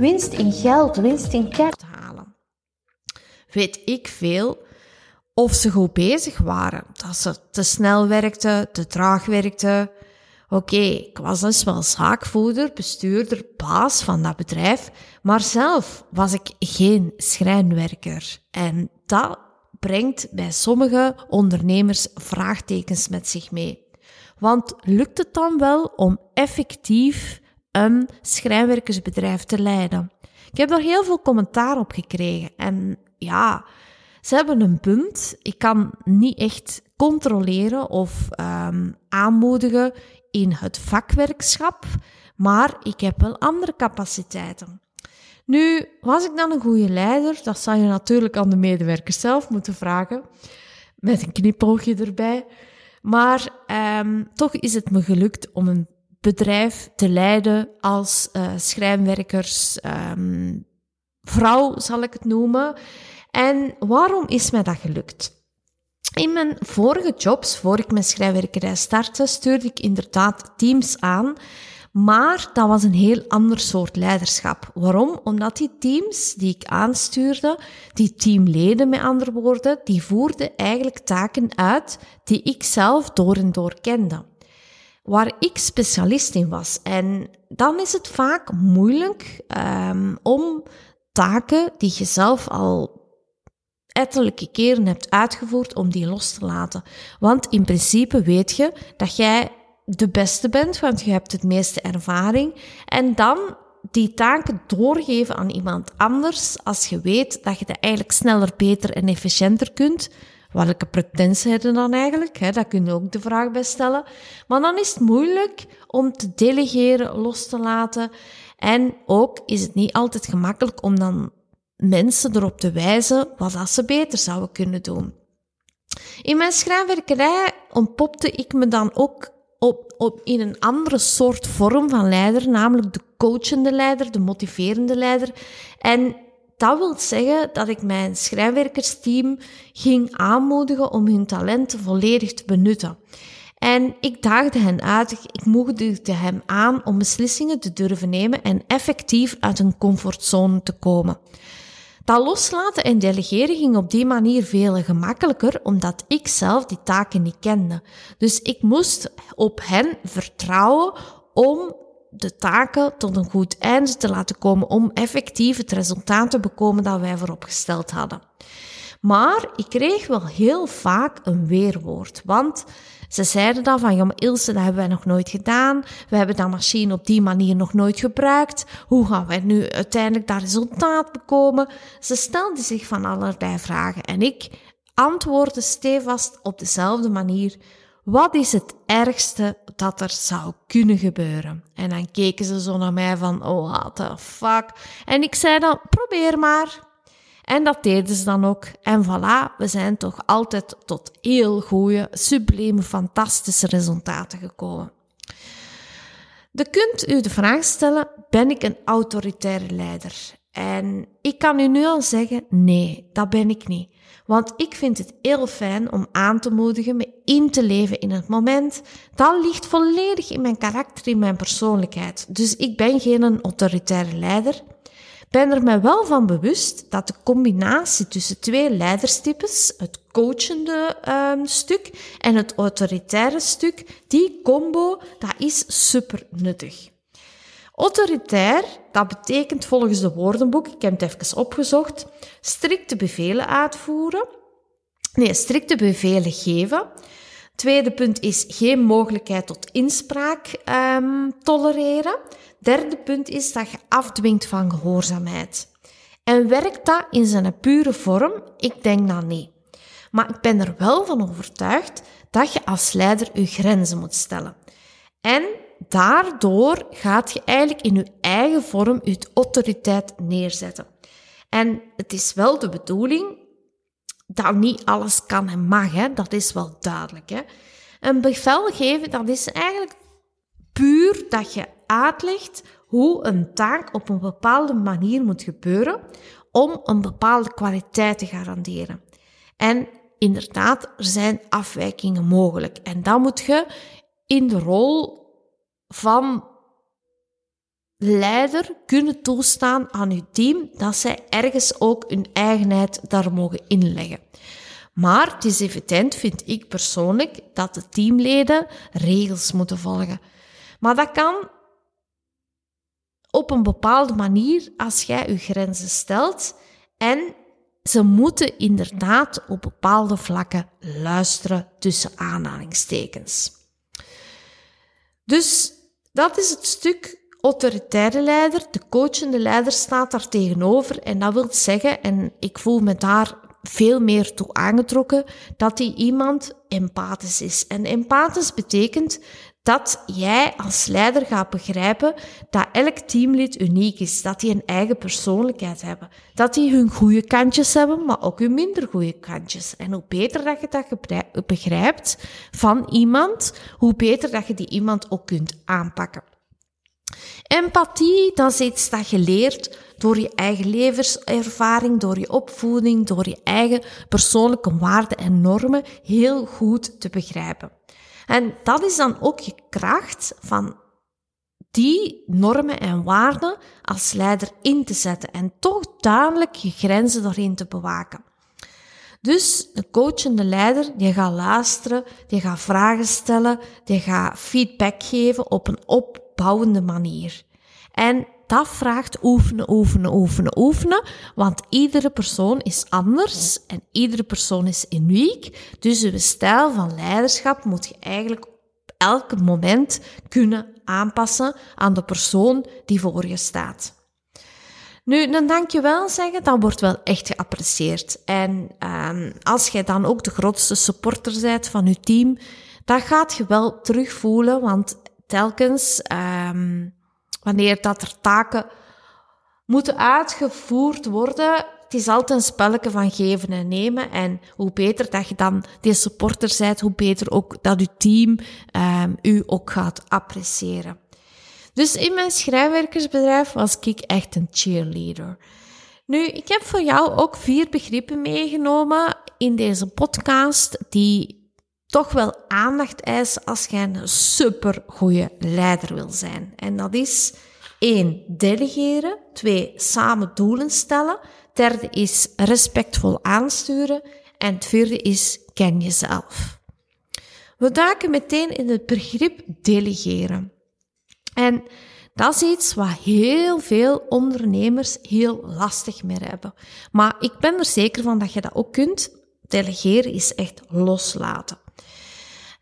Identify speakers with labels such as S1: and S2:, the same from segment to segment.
S1: winst in geld, winst in kerk halen. Weet ik veel of ze goed bezig waren, dat ze te snel werkten, te traag werkten. Oké, ik was dus wel zaakvoerder, bestuurder, baas van dat bedrijf, maar zelf was ik geen schrijnwerker. En dat brengt bij sommige ondernemers vraagtekens met zich mee. Want lukt het dan wel om effectief een schrijnwerkersbedrijf te leiden? Ik heb daar heel veel commentaar op gekregen. En ja, ze hebben een punt. Ik kan niet echt controleren of um, aanmoedigen in het vakwerkschap, maar ik heb wel andere capaciteiten. Nu, was ik dan een goede leider? Dat zou je natuurlijk aan de medewerkers zelf moeten vragen, met een knipoogje erbij. Maar um, toch is het me gelukt om een bedrijf te leiden als uh, schrijnwerkers, um, vrouw zal ik het noemen. En waarom is mij dat gelukt? In mijn vorige jobs, voor ik mijn schrijnwerkerij startte, stuurde ik inderdaad teams aan maar dat was een heel ander soort leiderschap. Waarom? Omdat die teams die ik aanstuurde, die teamleden met andere woorden, die voerden eigenlijk taken uit die ik zelf door en door kende. Waar ik specialist in was. En dan is het vaak moeilijk um, om taken die je zelf al ettelijke keren hebt uitgevoerd om die los te laten. Want in principe weet je dat jij de beste bent, want je hebt het meeste ervaring. En dan die taken doorgeven aan iemand anders als je weet dat je dat eigenlijk sneller, beter en efficiënter kunt. Welke pretentie hebben dan eigenlijk? Hè? Dat kun je ook de vraag bij stellen. Maar dan is het moeilijk om te delegeren, los te laten. En ook is het niet altijd gemakkelijk om dan mensen erop te wijzen wat dat ze beter zouden kunnen doen. In mijn schrijnwerkerij ontpopte ik me dan ook op, op, in een andere soort vorm van leider, namelijk de coachende leider, de motiverende leider. En dat wil zeggen dat ik mijn schrijnwerkersteam ging aanmoedigen om hun talenten volledig te benutten. En ik daagde hen uit, ik moedigde hem aan om beslissingen te durven nemen en effectief uit een comfortzone te komen. Dat loslaten en delegeren ging op die manier veel gemakkelijker, omdat ik zelf die taken niet kende. Dus ik moest op hen vertrouwen om de taken tot een goed einde te laten komen, om effectief het resultaat te bekomen dat wij vooropgesteld hadden. Maar ik kreeg wel heel vaak een weerwoord, want ze zeiden dan van, ja Ilse, dat hebben wij nog nooit gedaan. We hebben dat machine op die manier nog nooit gebruikt. Hoe gaan wij nu uiteindelijk dat resultaat bekomen? Ze stelden zich van allerlei vragen en ik antwoordde stevast op dezelfde manier. Wat is het ergste dat er zou kunnen gebeuren? En dan keken ze zo naar mij van, oh, what the fuck. En ik zei dan, probeer maar. En dat deden ze dan ook. En voilà, we zijn toch altijd tot heel goede, sublieme, fantastische resultaten gekomen. Je kunt u de vraag stellen, ben ik een autoritaire leider? En ik kan u nu al zeggen, nee, dat ben ik niet. Want ik vind het heel fijn om aan te moedigen, me in te leven in het moment. Dat ligt volledig in mijn karakter, in mijn persoonlijkheid. Dus ik ben geen autoritaire leider ben er mij wel van bewust dat de combinatie tussen twee leiderstypes, het coachende um, stuk en het autoritaire stuk, die combo, dat is super nuttig. Autoritair, dat betekent volgens de woordenboek, ik heb het even opgezocht, strikte bevelen uitvoeren. Nee, strikte bevelen geven. Tweede punt is geen mogelijkheid tot inspraak um, tolereren. Derde punt is dat je afdwingt van gehoorzaamheid. En werkt dat in zijn pure vorm? Ik denk dat niet. Maar ik ben er wel van overtuigd dat je als leider je grenzen moet stellen. En daardoor gaat je eigenlijk in je eigen vorm je autoriteit neerzetten. En het is wel de bedoeling dat niet alles kan en mag, hè? dat is wel duidelijk. Hè? Een bevel geven, dat is eigenlijk puur dat je uitlegt hoe een taak op een bepaalde manier moet gebeuren om een bepaalde kwaliteit te garanderen. En inderdaad, er zijn afwijkingen mogelijk. En dan moet je in de rol van leider kunnen toestaan aan je team dat zij ergens ook hun eigenheid daar mogen inleggen. Maar het is evident, vind ik persoonlijk, dat de teamleden regels moeten volgen. Maar dat kan op een bepaalde manier als jij je grenzen stelt en ze moeten inderdaad op bepaalde vlakken luisteren tussen aanhalingstekens. Dus dat is het stuk autoritaire leider. De coachende leider staat daar tegenover. En dat wil zeggen, en ik voel me daar veel meer toe aangetrokken, dat die iemand empathisch is. En empathisch betekent dat jij als leider gaat begrijpen dat elk teamlid uniek is, dat die een eigen persoonlijkheid hebben, dat die hun goede kantjes hebben, maar ook hun minder goede kantjes. En hoe beter dat je dat begrijpt van iemand, hoe beter dat je die iemand ook kunt aanpakken. Empathie, dat is iets dat je leert door je eigen levenservaring, door je opvoeding, door je eigen persoonlijke waarden en normen heel goed te begrijpen. En dat is dan ook je kracht van die normen en waarden als leider in te zetten en toch duidelijk je grenzen daarin te bewaken. Dus de coachende leider, die gaat luisteren, die gaat vragen stellen, die gaat feedback geven op een opbouwende manier. En dat vraagt oefenen, oefenen, oefenen, oefenen. Want iedere persoon is anders en iedere persoon is uniek. Dus je stijl van leiderschap moet je eigenlijk op elk moment kunnen aanpassen aan de persoon die voor je staat. Nu, dan dankjewel zeggen, dat wordt wel echt geapprecieerd. En um, als jij dan ook de grootste supporter bent van je team, dat gaat je wel terugvoelen, want telkens um, wanneer dat er taken moeten uitgevoerd worden, het is altijd een spelletje van geven en nemen. En hoe beter dat je dan die supporter bent, hoe beter ook dat je team um, u ook gaat appreciëren. Dus in mijn schrijfwerkersbedrijf was ik echt een cheerleader. Nu, ik heb voor jou ook vier begrippen meegenomen in deze podcast die toch wel aandacht eisen als jij een super goede leider wil zijn. En dat is 1. Delegeren. 2. Samen doelen stellen. Derde is respectvol aansturen. En het vierde is ken jezelf. We duiken meteen in het begrip delegeren. En dat is iets wat heel veel ondernemers heel lastig mee hebben. Maar ik ben er zeker van dat je dat ook kunt. Delegeren is echt loslaten.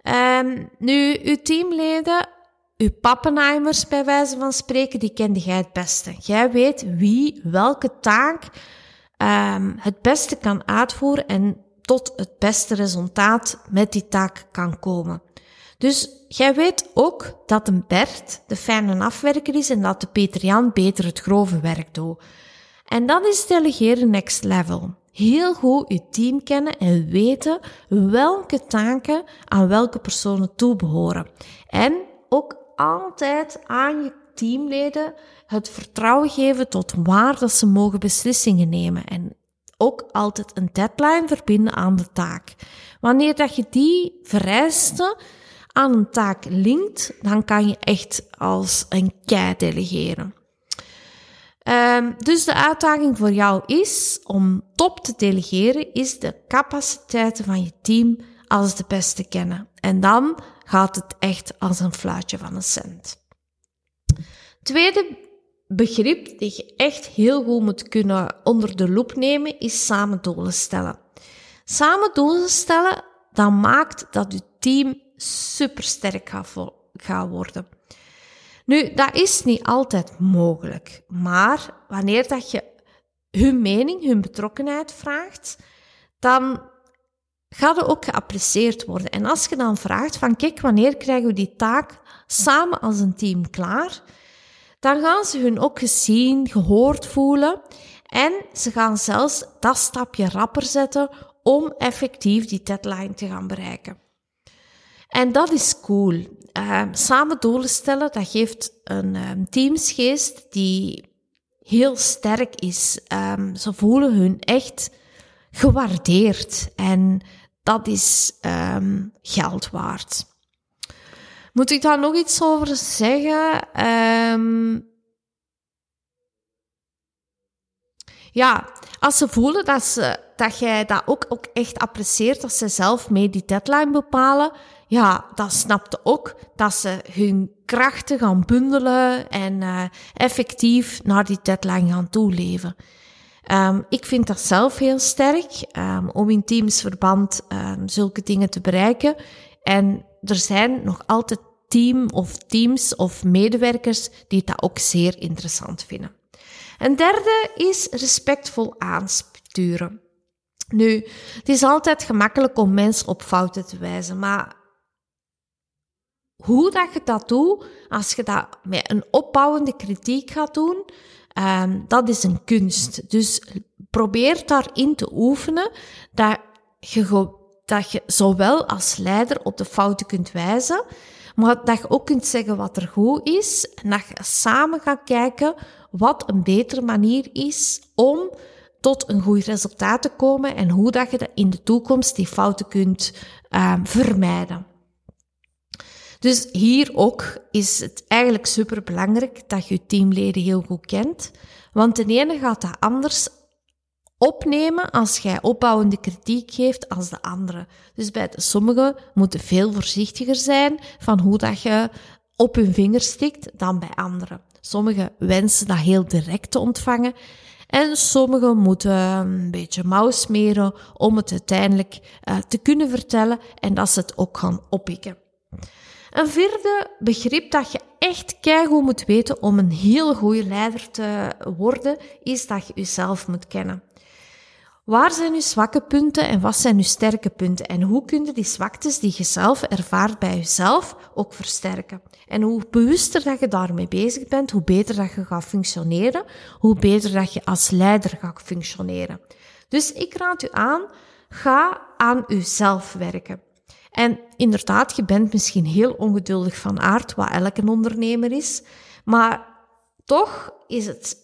S1: Um, nu, uw teamleden, uw pappenheimers bij wijze van spreken, die kende jij het beste. Jij weet wie welke taak um, het beste kan uitvoeren en tot het beste resultaat met die taak kan komen. Dus jij weet ook dat een Bert de fijne afwerker is en dat de Peter Jan beter het grove werk doet. En dat is delegeren next level heel goed je team kennen en weten welke taken aan welke personen toebehoren. En ook altijd aan je teamleden het vertrouwen geven tot waar dat ze mogen beslissingen nemen. En ook altijd een deadline verbinden aan de taak. Wanneer dat je die vereisten aan een taak linkt, dan kan je echt als een kei delegeren. Um, dus de uitdaging voor jou is om top te delegeren, is de capaciteiten van je team als de beste kennen. En dan gaat het echt als een fluitje van een cent. Tweede begrip die je echt heel goed moet kunnen onder de loep nemen, is samen doelen stellen. Samen doelen stellen, dat maakt dat je team supersterk gaat worden. Nu, dat is niet altijd mogelijk. Maar wanneer dat je hun mening, hun betrokkenheid vraagt, dan gaat het ook geapprecieerd worden. En als je dan vraagt van, kijk, wanneer krijgen we die taak samen als een team klaar? Dan gaan ze hun ook gezien, gehoord voelen. En ze gaan zelfs dat stapje rapper zetten om effectief die deadline te gaan bereiken. En dat is cool. Uh, samen doelen stellen, dat geeft een um, teamsgeest die heel sterk is. Um, ze voelen hun echt gewaardeerd en dat is um, geld waard. Moet ik daar nog iets over zeggen? ja, als ze voelen dat, ze, dat jij dat ook, ook echt apprecieert, dat ze zelf mee die deadline bepalen, ja, dan snapte ook dat ze hun krachten gaan bundelen en uh, effectief naar die deadline gaan toeleven. Um, ik vind dat zelf heel sterk um, om in teamsverband um, zulke dingen te bereiken. En er zijn nog altijd team of teams of medewerkers die dat ook zeer interessant vinden. Een derde is respectvol aansturen. Nu, het is altijd gemakkelijk om mensen op fouten te wijzen, maar hoe dat je dat doet, als je dat met een opbouwende kritiek gaat doen, um, dat is een kunst. Dus probeer daarin te oefenen dat je, dat je zowel als leider op de fouten kunt wijzen, maar dat je ook kunt zeggen wat er goed is en dat je samen gaat kijken wat een betere manier is om tot een goed resultaat te komen en hoe dat je in de toekomst die fouten kunt um, vermijden. Dus hier ook is het eigenlijk super belangrijk dat je je teamleden heel goed kent. Want de ene gaat dat anders opnemen als jij opbouwende kritiek geeft als de andere. Dus bij sommigen moeten veel voorzichtiger zijn van hoe dat je op hun vinger stikt dan bij anderen. Sommigen wensen dat heel direct te ontvangen. En sommigen moeten een beetje mouw smeren om het uiteindelijk uh, te kunnen vertellen en dat ze het ook gaan oppikken. Een vierde begrip dat je echt keigoed moet weten om een heel goede leider te worden, is dat je jezelf moet kennen. Waar zijn uw zwakke punten en wat zijn uw sterke punten? En hoe kun je die zwaktes die je zelf ervaart bij jezelf ook versterken? En hoe bewuster dat je daarmee bezig bent, hoe beter dat je gaat functioneren, hoe beter dat je als leider gaat functioneren. Dus ik raad u aan, ga aan uzelf werken. En inderdaad, je bent misschien heel ongeduldig van aard, wat elke ondernemer is. Maar toch is het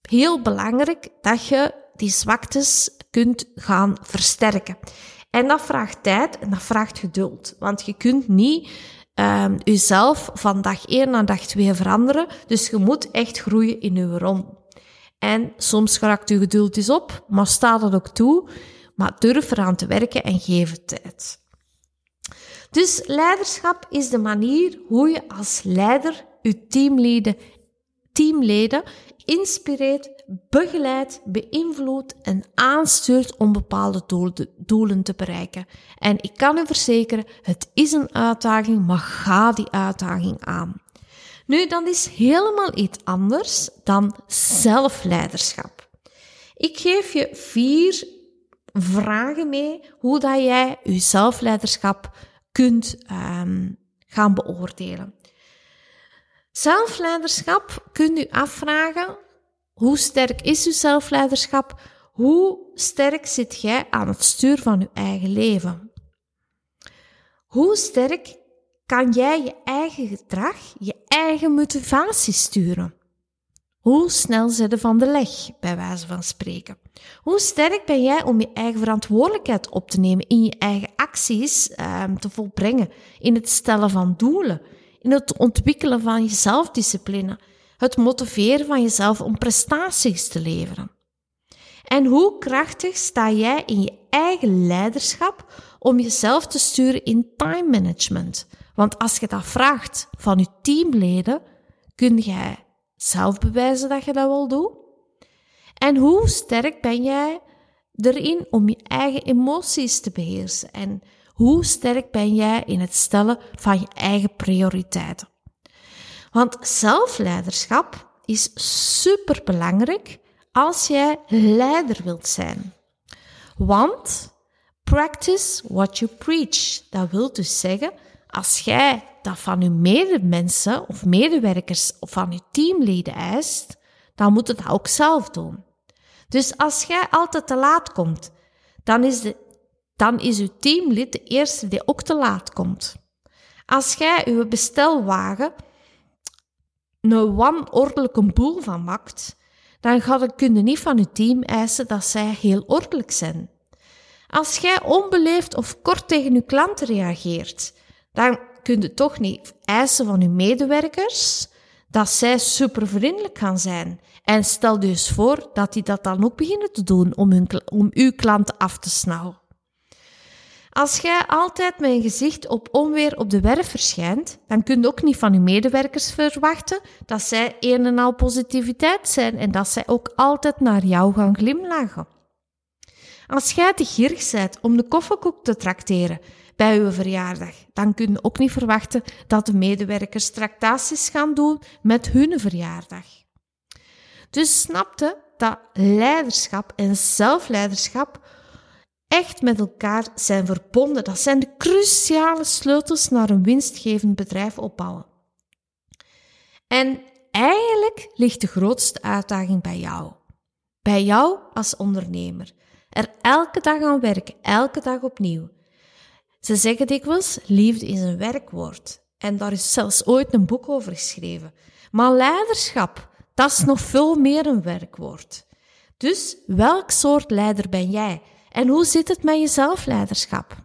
S1: heel belangrijk dat je die zwaktes kunt gaan versterken. En dat vraagt tijd en dat vraagt geduld. Want je kunt niet uh, jezelf van dag 1 naar dag 2 veranderen. Dus je moet echt groeien in je rol. En soms raakt je geduld eens op, maar sta dat ook toe. Maar durf eraan te werken en geef het tijd. Dus leiderschap is de manier hoe je als leider je teamleden, teamleden inspireert, begeleidt, beïnvloedt en aanstuurt om bepaalde doelen te bereiken. En ik kan u verzekeren, het is een uitdaging, maar ga die uitdaging aan. Nu, dat is helemaal iets anders dan zelfleiderschap. Ik geef je vier vragen mee hoe dat jij je zelfleiderschap kunt um, gaan beoordelen. Zelfleiderschap kunt u afvragen, hoe sterk is uw zelfleiderschap? Hoe sterk zit jij aan het stuur van uw eigen leven? Hoe sterk kan jij je eigen gedrag, je eigen motivatie sturen? Hoe snel zit van de leg, bij wijze van spreken? Hoe sterk ben jij om je eigen verantwoordelijkheid op te nemen in je eigen acties um, te volbrengen, in het stellen van doelen, in het ontwikkelen van je zelfdiscipline, het motiveren van jezelf om prestaties te leveren? En hoe krachtig sta jij in je eigen leiderschap om jezelf te sturen in time management? Want als je dat vraagt van je teamleden, kun jij zelf bewijzen dat je dat wel doet? En hoe sterk ben jij erin om je eigen emoties te beheersen? En hoe sterk ben jij in het stellen van je eigen prioriteiten? Want zelfleiderschap is super belangrijk als jij leider wilt zijn. Want practice what you preach. Dat wil dus zeggen, als jij dat van je medemensen of medewerkers of van je teamleden eist, dan moet dat ook zelf doen. Dus als jij altijd te laat komt, dan is, de, dan is uw teamlid de eerste die ook te laat komt. Als jij uw bestelwagen een wanordelijke boel van maakt, dan kun je niet van je team eisen dat zij heel ordelijk zijn. Als jij onbeleefd of kort tegen je klant reageert, dan kun je toch niet eisen van je medewerkers dat zij supervriendelijk gaan zijn. En stel dus voor dat die dat dan ook beginnen te doen om, hun, om uw klanten af te snauwen. Als jij altijd met een gezicht op onweer op de werf verschijnt, dan kun je ook niet van je medewerkers verwachten dat zij een en al positiviteit zijn en dat zij ook altijd naar jou gaan glimlachen. Als jij te gierig bent om de koffiekoek te trakteren bij uw verjaardag, dan kun je ook niet verwachten dat de medewerkers tractaties gaan doen met hun verjaardag. Dus snapte dat leiderschap en zelfleiderschap echt met elkaar zijn verbonden. Dat zijn de cruciale sleutels naar een winstgevend bedrijf opbouwen. En eigenlijk ligt de grootste uitdaging bij jou. Bij jou als ondernemer. Er elke dag aan werken, elke dag opnieuw. Ze zeggen dikwijls, liefde is een werkwoord. En daar is zelfs ooit een boek over geschreven. Maar leiderschap, dat is nog veel meer een werkwoord. Dus welk soort leider ben jij? En hoe zit het met je zelfleiderschap?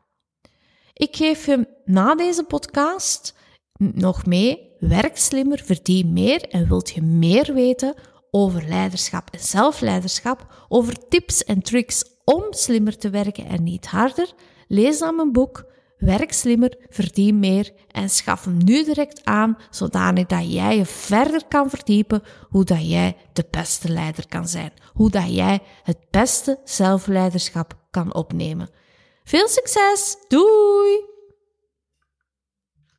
S1: Ik geef je na deze podcast nog mee. Werk slimmer, verdien meer en wilt je meer weten over leiderschap en zelfleiderschap, over tips en tricks om slimmer te werken en niet harder? Lees dan mijn boek Werk slimmer, verdien meer en schaf hem nu direct aan, zodanig dat jij je verder kan verdiepen hoe dat jij de beste leider kan zijn. Hoe dat jij het beste zelfleiderschap kan opnemen. Veel succes! Doei!